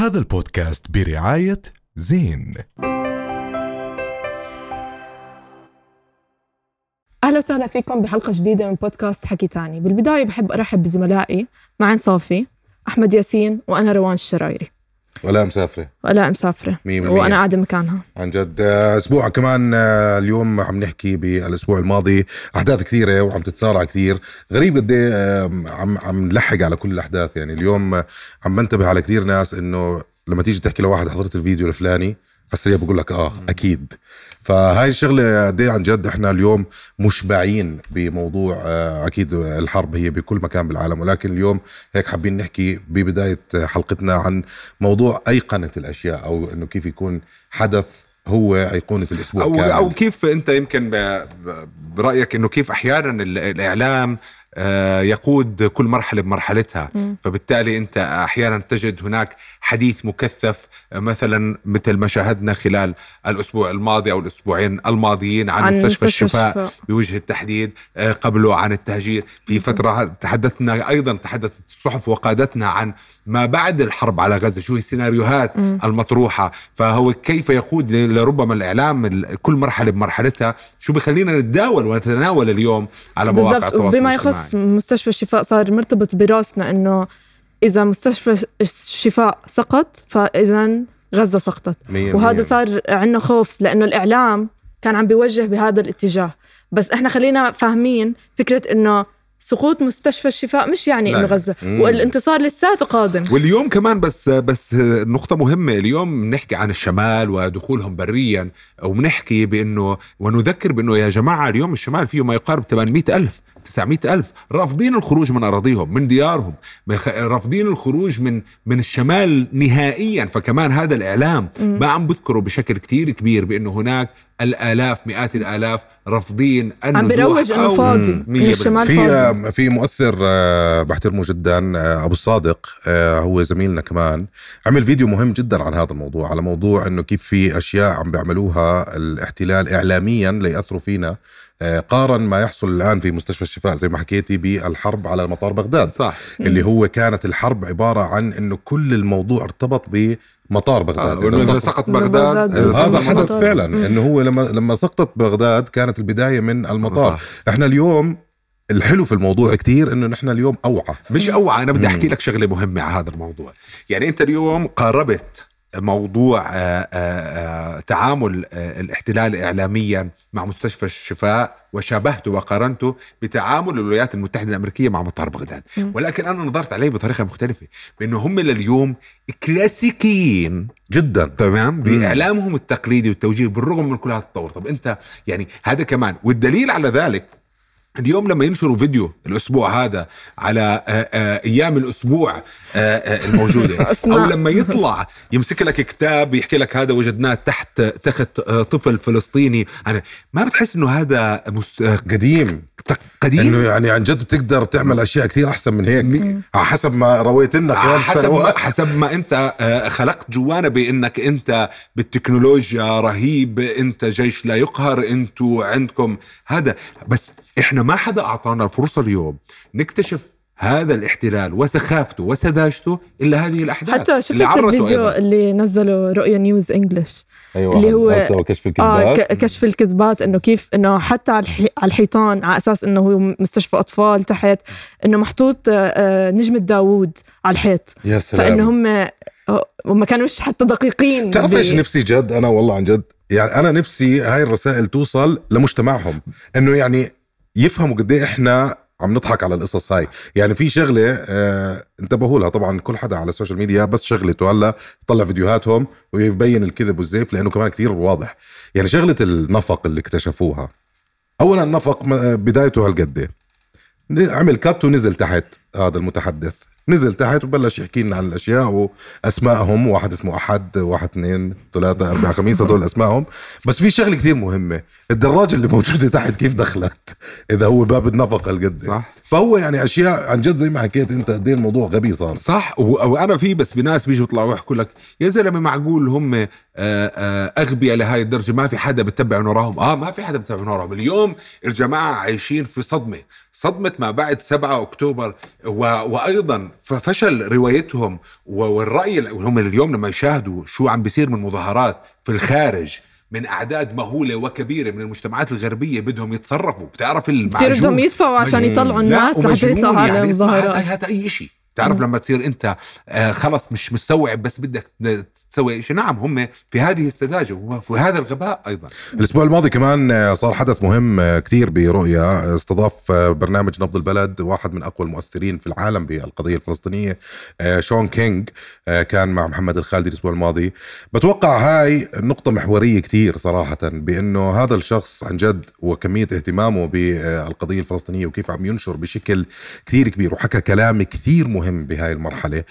هذا البودكاست برعاية زين. أهلا وسهلا فيكم بحلقة جديدة من بودكاست حكي تاني. بالبداية بحب أرحب بزملائي معن صافي أحمد ياسين وأنا روان الشرايري. ولا مسافرة. ولا مسافرة. وأنا قاعدة مكانها. عن جد. أسبوع كمان آه، اليوم عم نحكي بالأسبوع الماضي. أحداث كثيرة وعم تتسارع كثير. غريب قد إيه، آه، عم عم نلحق على كل الأحداث. يعني اليوم آه، عم بنتبه على كثير ناس إنه لما تيجي تحكي لواحد حضرت الفيديو الفلاني السريع بقول لك آه أكيد فهاي الشغلة قد عن جد إحنا اليوم مشبعين بموضوع آه، أكيد الحرب هي بكل مكان بالعالم ولكن اليوم هيك حابين نحكي ببداية حلقتنا عن موضوع أيقنة الأشياء أو إنه كيف يكون حدث هو أيقونة الأسبوع أو كامل. أو كيف أنت يمكن برأيك إنه كيف أحيانا ال- الإعلام يقود كل مرحلة بمرحلتها. مم. فبالتالي أنت أحيانا تجد هناك حديث مكثف آه، مثلا مثل ما شاهدنا خلال الأسبوع الماضي أو الأسبوعين الماضيين عن, عن مستشفى الشفاء بوجه التحديد آه، قبله عن التهجير. في. فترة تحدثنا أيضا تحدثت الصحف وقادتنا عن ما بعد الحرب على غزة شو هي السيناريوهات مم. المطروحة. فهو كيف يقود لربما الإعلام ال- كل مرحلة بمرحلتها؟ شو بخلينا نتداول ونتناول اليوم على مواقع التواصل وبما الاجتماعي يخص مستشفى الشفاء صار مرتبط براسنا إنه إذا مستشفى الشفاء سقط فإذا غزة سقطت مية وهذا مية. صار عندنا خوف لأنه الإعلام كان عم بيوجه بهذا الاتجاه بس إحنا خلينا فاهمين فكرة إنه سقوط مستشفى الشفاء مش يعني. إنه غزة مم. والانتصار لساته قادم واليوم كمان بس بس نقطة مهمة اليوم بنحكي عن الشمال ودخولهم بريا وبنحكي بأنه ونذكر بأنه يا جماعة اليوم الشمال فيه ما يقارب 800 ألف 900 ألف. رافضين الخروج من أراضيهم من ديارهم رافضين الخروج من من الشمال نهائيا. فكمان هذا الإعلام. ما عم بذكره بشكل كتير كبير بأنه هناك الآلاف مئات الآلاف رافضين النزوح عم بيروج إنه أو- فاضي الشمال في فاضي. في مؤثر آه، بحترمه جدا آه، أبو الصادق آه، هو زميلنا كمان عمل فيديو مهم جدا عن هذا الموضوع على موضوع إنه كيف في أشياء عم بيعملوها الاحتلال اعلاميا ليأثروا فينا قارن ما يحصل الآن في مستشفى الشفاء زي ما حكيتي بالحرب على مطار بغداد. صح. اللي هو كانت الحرب عبارة عن إنه كل الموضوع ارتبط بمطار بغداد. آه، إذا إذا سقط- بغداد هذا حدث. فعلا. إنه هو لما لما سقطت بغداد كانت البداية من المطار. إحنا اليوم الحلو في الموضوع كتير إنه نحن اليوم أوعى. مش أوعى أنا بدي. أحكي لك شغلة مهمة على هذا الموضوع. يعني أنت اليوم قاربت موضوع آه، آه، آه، تعامل الاحتلال اعلاميا مع مستشفى الشفاء وشابهته وقارنته بتعامل الولايات المتحدة الأمريكية مع مطار بغداد. ولكن أنا نظرت عليه بطريقة مختلفة بأنه هم لليوم كلاسيكيين جدا. تمام؟ بإعلامهم التقليدي والتوجيه بالرغم من كل هذا التطور. طب أنت يعني هذا كمان والدليل على ذلك اليوم لما ينشروا فيديو الأسبوع هذا على آه، آه، أيام الأسبوع آه، الموجودة. أو لما يطلع يمسك لك كتاب يحكي لك هذا وجدناه تحت تخت طفل فلسطيني أنا ما بتحس إنه هذا قديم قديم إنه يعني عن جد بتقدر تعمل أشياء كثير أحسن من هيك. على حسب ما رويت لنا خلال حسب ما حسب ما أنت آه، خلقت جوانا بإنك أنت بالتكنولوجيا رهيب أنت جيش لا يقهر أنتوا عندكم هذا. بس إحنا ما حدا أعطانا الفرصه اليوم نكتشف هذا الاحتلال وسخافته وسذاجته إلا هذه الأحداث. حتى شفت اللي الفيديو أيضاً. اللي نزله رؤيا نيوز إنجلش. أيوه اللي هو- كشف الكذبات. ك- كشف الكذبات إنه كيف إنه حتى على الحي- على الحيطان على أساس إنه هو مستشفى أطفال تحت إنه محطوط آه، آه، نجمه داوود على الحيط. يا سلام. فانه هم آه، وما كانوش حتى دقيقين بتعرف إيش نفسي جد؟ أنا والله عن جد يعني أنا نفسي هاي الرسائل توصل لمجتمعهم إنه يعني يفهموا قد إيه إحنا عم نضحك على القصص هاي. يعني في شغلة آه انتبهوا لها طبعا كل حدا على ال social media بس شغلته هلا يطلع فيديوهاتهم ويبين الكذب والزيف لأنه كمان كثير واضح. يعني شغلة النفق اللي اكتشفوها. اولا النفق م- بدايته هالقد. عمل cut ونزل تحت. هذا المتحدث. نزل تحت وبلش يحكي لنا عن الأشياء وأسمائهم واحد اسمه أحد واحد اثنين ثلاثة أربعة خميس هدول أسمائهم. بس في شغلة كثير مهمة. الدراجة اللي موجودة تحت كيف دخلت؟ إذا هو باب النفق هالقد. صح. فهو يعني أشياء عن جد زي ما حكيت أنت قد الموضوع غبي صار. صح. و- وأنا في بس بناس بيجوا يطلعوا يحكوا لك يا زلمة معقول هم آه، آه، أغبياء لهي الدرجة ما في حدا بتبع من وراهم. آه ما في حدا بتبع من وراهم. اليوم الجماعة عايشين في صدمة. صدمة ما بعد 7 أكتوبر و... وأيضا ففشل روايتهم والرأي ال- هم اليوم لما يشاهدوا شو عم بيصير من مظاهرات في الخارج من أعداد مهولة وكبيرة من المجتمعات الغربية بدهم يتصرفوا. بتعرف بصير بدهم المعجون يدفعوا عشان. يطلعوا الناس لحتى يطلعوا على يعني المظاهرات. هذا أي شيء تعرف. لما تصير انت آه خلص مش مستوعب بس بدك تسوي شيء نعم هم في هذه السذاجة وفي هذا الغباء أيضا. الأسبوع الماضي كمان آه، صار حدث مهم آه، كثير برؤيا استضاف برنامج نبض البلد واحد من أقوى المؤثرين في العالم بالقضية الفلسطينية شون كينج كان مع محمد الخالدي الأسبوع الماضي. بتوقع هاي نقطة محورية كثير صراحة بأنه هذا الشخص عن جد وكميه اهتمامه بالقضية الفلسطينية وكيف عم ينشر بشكل كثير كبير وحكى كلام كثير مهم. بهاي المرحلة.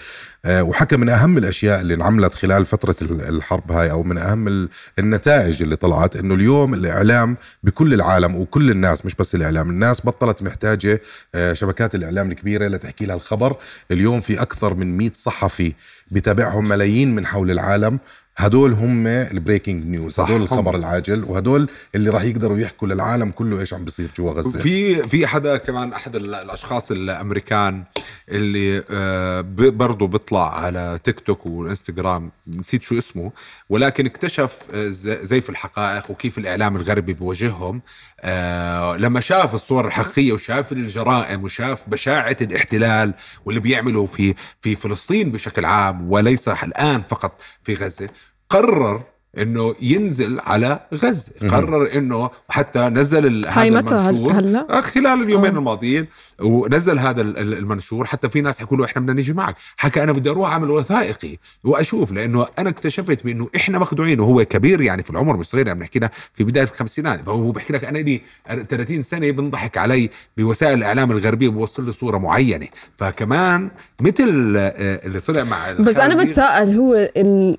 آه، وحكى من أهم الأشياء اللي انعملت خلال فترة ال- الحرب هاي أو من أهم ال- النتائج اللي طلعت إنه اليوم الإعلام بكل العالم وكل الناس مش بس الإعلام الناس بطلت محتاجة آه، شبكات الإعلام الكبيرة لتحكي لها الخبر. اليوم في أكثر من 100 صحفي بتابعهم ملايين من حول العالم. هدول هم ال breaking news صح، هدول هم. الخبر العاجل وهدول اللي راح يقدروا يحكوا للعالم كله إيش عم بيصير جوا غزة في في حدا كمان أحد ال- الأشخاص الأمريكان اللي آه، برضه بيطلع على تيك توك والانستغرام نسيت شو اسمه ولكن اكتشف آه، زيف الحقائق وكيف الإعلام الغربي بيواجههم آه، لما شاف الصور الحقيقية وشاف الجرائم وشاف بشاعة الاحتلال واللي بيعمله في في فلسطين بشكل عام وليس الآن فقط في غزة قرر إنه ينزل على غزه. قرر إنه حتى نزل هذا هاي متى هل- المنشور هلا آه، خلال اليومين آه. الماضيين ونزل هذا ال- ال- المنشور حتى في ناس يقولوا إحنا بدنا نيجي معك حكى أنا بدي أروح أعمل وثائقي وأشوف لأنه أنا اكتشفت بإنه إحنا مخدوعين وهو كبير يعني في العمر مش صغير يعني بنحكي لنا في بداية الخمسينات فهو بيحكي لك أنا لي 30 سنة بنضحك علي بوسائل الإعلام الغربية بوصل لي صورة معينة فكمان مثل آه، اللي طلع مع بس أنا. بتساءل هو ال-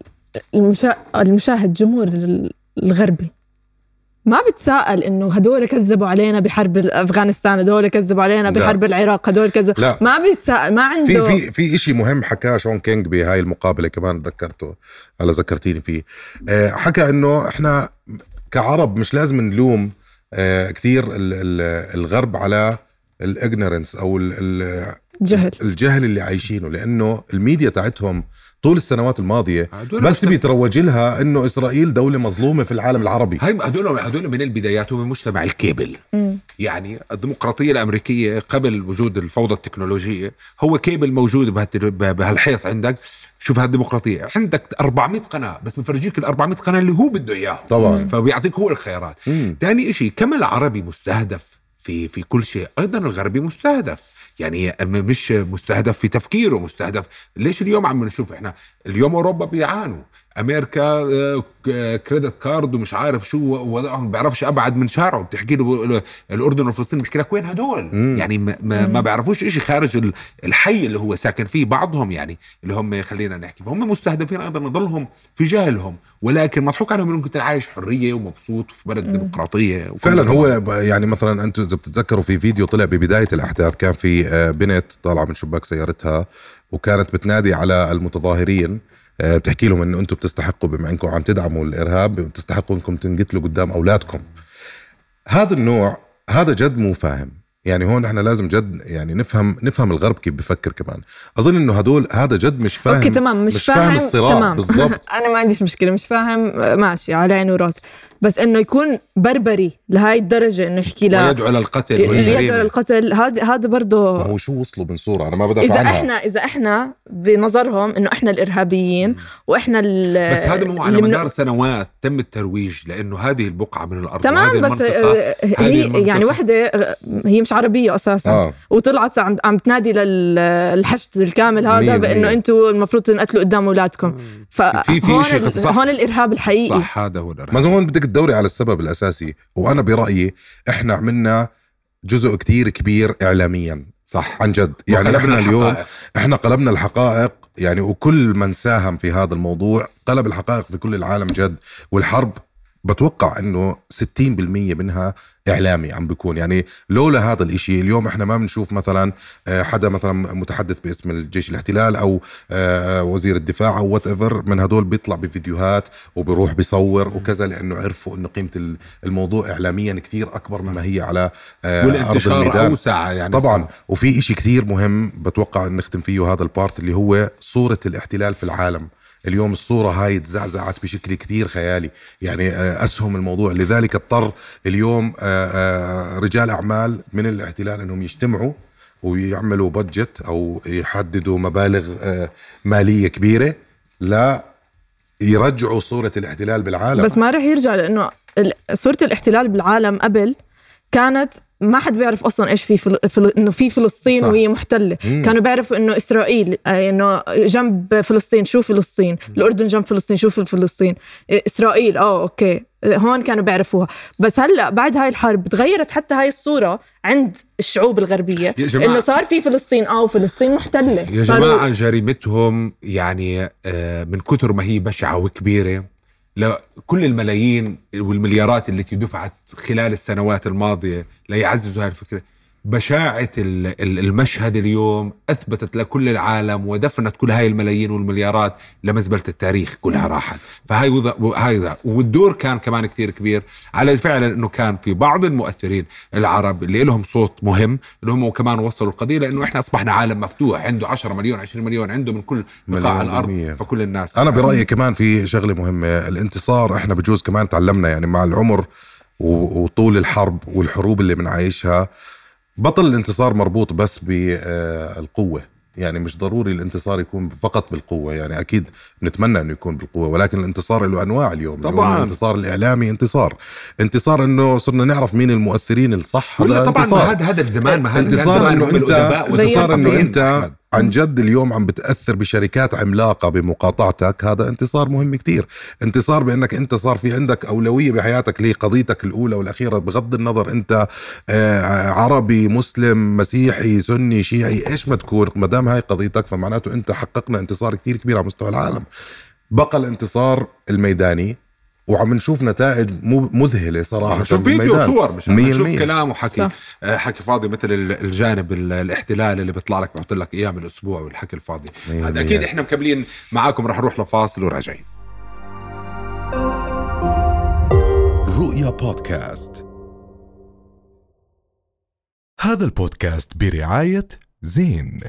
المشا... المشاهد جمهور ال- الغربي. ما بتساءل إنه هدول كذبوا علينا بحرب افغانستان هدول كذبوا علينا لا. بحرب العراق هدول كذبوا لا. ما بيتساءل ما في عنده في في شيء مهم حكاه شون كينج بهاي المقابلة كمان تذكرته هلا ذكرتيني فيه. آه، حكى إنه إحنا كعرب مش لازم نلوم آه، كثير ال- ال- الغرب على ال ignorance أو ال- ال- جهل. الجهل اللي عايشينه لأنه الميديا تاعتهم طول السنوات الماضية بس بيتروج لها إنه إسرائيل دولة مظلومة في العالم العربي. هاي هدول هدول من البدايات هم مجتمع الكيبل. مم. يعني الديمقراطية الأمريكية قبل وجود الفوضى التكنولوجية هو كيبل موجود بهالحيط عندك. شوف هالديمقراطية عندك 400 قناة بس بفرجيك ال 400 قناة اللي هو بده إياهم. طبعا. فبيعطيك هو الخيارات. ثاني إشي كما العربي مستهدف في في كل شيء؟ أيضا الغربي مستهدف. يعني مش مستهدف في تفكيره مستهدف. ليش اليوم عم نشوف إحنا؟ اليوم أوروبا بيعانوا. أمريكا آه، credit card ومش عارف شو وضعهم بيعرفش أبعد من شارعه بتحكي له ال- الأردن وفلسطين بيحكي لك وين هدول مم. يعني ما, ما, مم. ما بيعرفوش شيء خارج ال- الحي اللي هو ساكن فيه بعضهم يعني اللي هم خلينا نحكي فهم مستهدفين أيضا نضلهم في جهلهم ولكن مضحوك عليهم انه كنت عايش حرية ومبسوط في بلد مم. ديمقراطية فعلا. هو يعني مثلا أنتم إذا بتتذكروا في فيديو طلع ببداية الأحداث كان في آه، بنت طالعة من شباك سيارتها وكانت بتنادي على المتظاهرين آه، بتحكي لهم انه أنتم بتستحقوا بما إنكم عم تدعموا الإرهاب بتستحقوا إنكم تنقتلوا قدام أولادكم. هذا النوع هذا جد مو فاهم. يعني هون إحنا لازم جد يعني نفهم نفهم الغرب كيف بفكر كمان. أظن إنه هدول هذا جد مش فاهم أوكي تمام مش, مش فاهم الصراع. تمام. بالضبط. أنا ما عنديش مشكلة مش فاهم ماشي على عيني وراسي بس إنه يكون بربري لهاي الدرجة إنه يحكي لا ويدعو للقتل يدعو والجريمه للقتل هذا هذا برضه هو شو وصلوا من صوره أنا ما بدافع إذا عنها. إحنا إذا إحنا بنظرهم إنه إحنا الإرهابيين وإحنا ال- بس هذا مو على اللي من- مدار سنوات تم الترويج لأنه هذه البقعة من الأرض تمام بس هي المنطقة. يعني وحدة هي مش عربية أساسا آه وطلعت عم عم تنادي للحشد الكامل هذا. بإنه أنتم المفروض تنقتلوا قدام أولادكم في- في فهون شيء صح. هون الإرهاب الحقيقي صح هذا هو الإرهاب ما هون بدك تدوري على السبب الأساسي وأنا برأيي إحنا عملنا جزء كتير كبير اعلاميا صح عن جد يعني وقلبنا إحنا اليوم الحقائق. إحنا قلبنا الحقائق يعني وكل من ساهم في هذا الموضوع قلب الحقائق في كل العالم جد والحرب بتوقع إنه 60% منها إعلامي عم بيكون. يعني لولا هذا الإشي اليوم إحنا ما بنشوف مثلا آه، حدا مثلا متحدث باسم الجيش الاحتلال أو آه، وزير الدفاع أو whatever من هدول بيطلع بفيديوهات وبيروح بيصور وكذا لأنه عرفوا إنه قيمة الموضوع اعلاميا كثير أكبر مما هي على آه، أرض والانتشار الميدان. أوسع يعني طبعا. وفي إشي كثير مهم بتوقع نختم فيه هذا ال part اللي هو صورة الاحتلال في العالم. اليوم الصورة هاي تزعزعت بشكل كثير خيالي. يعني آه، أسهم الموضوع. لذلك اضطر اليوم آه، آه، رجال أعمال من الاحتلال أنهم يجتمعوا ويعملوا بادجت أو يحددوا مبالغ مالية كبيرة لا يرجعوا صورة الاحتلال بالعالم. بس ما رح يرجع لأنه ال- صورة الاحتلال بالعالم قبل كانت ما حد بيعرف أصلا إيش في فل... فل... إنه في فلسطين صح. وهي محتلة. مم. كانوا بيعرفوا إنه إسرائيل آه، إنه جنب فلسطين شو فلسطين؟ الأردن جنب فلسطين شو في فلسطين؟ إيه، إسرائيل. آه أوكي. آه، هون كانوا بيعرفوها. بس هلأ بعد هاي الحرب تغيرت حتى هاي الصورة عند الشعوب الغربية. إنه صار في فلسطين. آه وفلسطين محتلة. يا جماعة جريمتهم يعني آه، من كثر ما هي بشعة وكبيرة لكل الملايين والمليارات التي دفعت خلال السنوات الماضية ليعززوا هذه الفكرة. بشاعة ال- ال- المشهد اليوم أثبتت لكل العالم ودفنت كل هاي الملايين والمليارات لمزبلة التاريخ كلها راحت فهاي وضع هاي وضع. والدور كان كمان كتير كبير على فعلا أنه كان في بعض المؤثرين العرب اللي لهم صوت مهم اللي هم كمان وصلوا القضية لأنه إحنا أصبحنا عالم مفتوح عنده 10 مليون 20 مليون عنده من كل بقاع الأرض بالمية. فكل الناس أنا برأيي كمان في شغلة مهمة الانتصار إحنا بجوز كمان تعلمنا يعني مع العمر وطول الحرب والحروب اللي بنعيشها بطل الانتصار مربوط بس بالقوة يعني مش ضروري الانتصار يكون فقط بالقوة يعني أكيد نتمنى أنه يكون بالقوة ولكن الانتصار له أنواع اليوم طبعاً. اليوم الانتصار الإعلامي انتصار انتصار أنه صرنا نعرف مين المؤثرين الصح هذا طبعا انتصار ما هذا هذا الزمان ما هذا انتصار انت الأدباء انتصار إنه والمثقفين. عن جد اليوم عم بتأثر بشركات عملاقة بمقاطعتك هذا انتصار مهم كتير. انتصار بأنك أنت صار في عندك أولوية بحياتك لقضيتك الأولى والأخيرة بغض النظر أنت آه، عربي مسلم مسيحي سني شيعي إيش ما تكون ما دام هاي قضيتك فمعناته أنت حققنا انتصار كتير كبير على مستوى العالم. بقى الانتصار الميداني وعم نشوف نتائج مو- مذهلة صراحة شوف فيديو. وصور مش عم نشوف. كلام وحكي صح. آه، حكي فاضي مثل ال- الجانب ال- الاحتلال اللي بيطلع لك بحط لك اياه من الأسبوع والحكي الفاضي هذا. أكيد إحنا مكملين معاكم رح نروح لفاصل وراجعين رؤيا بودكاست هذا البودكاست برعاية زين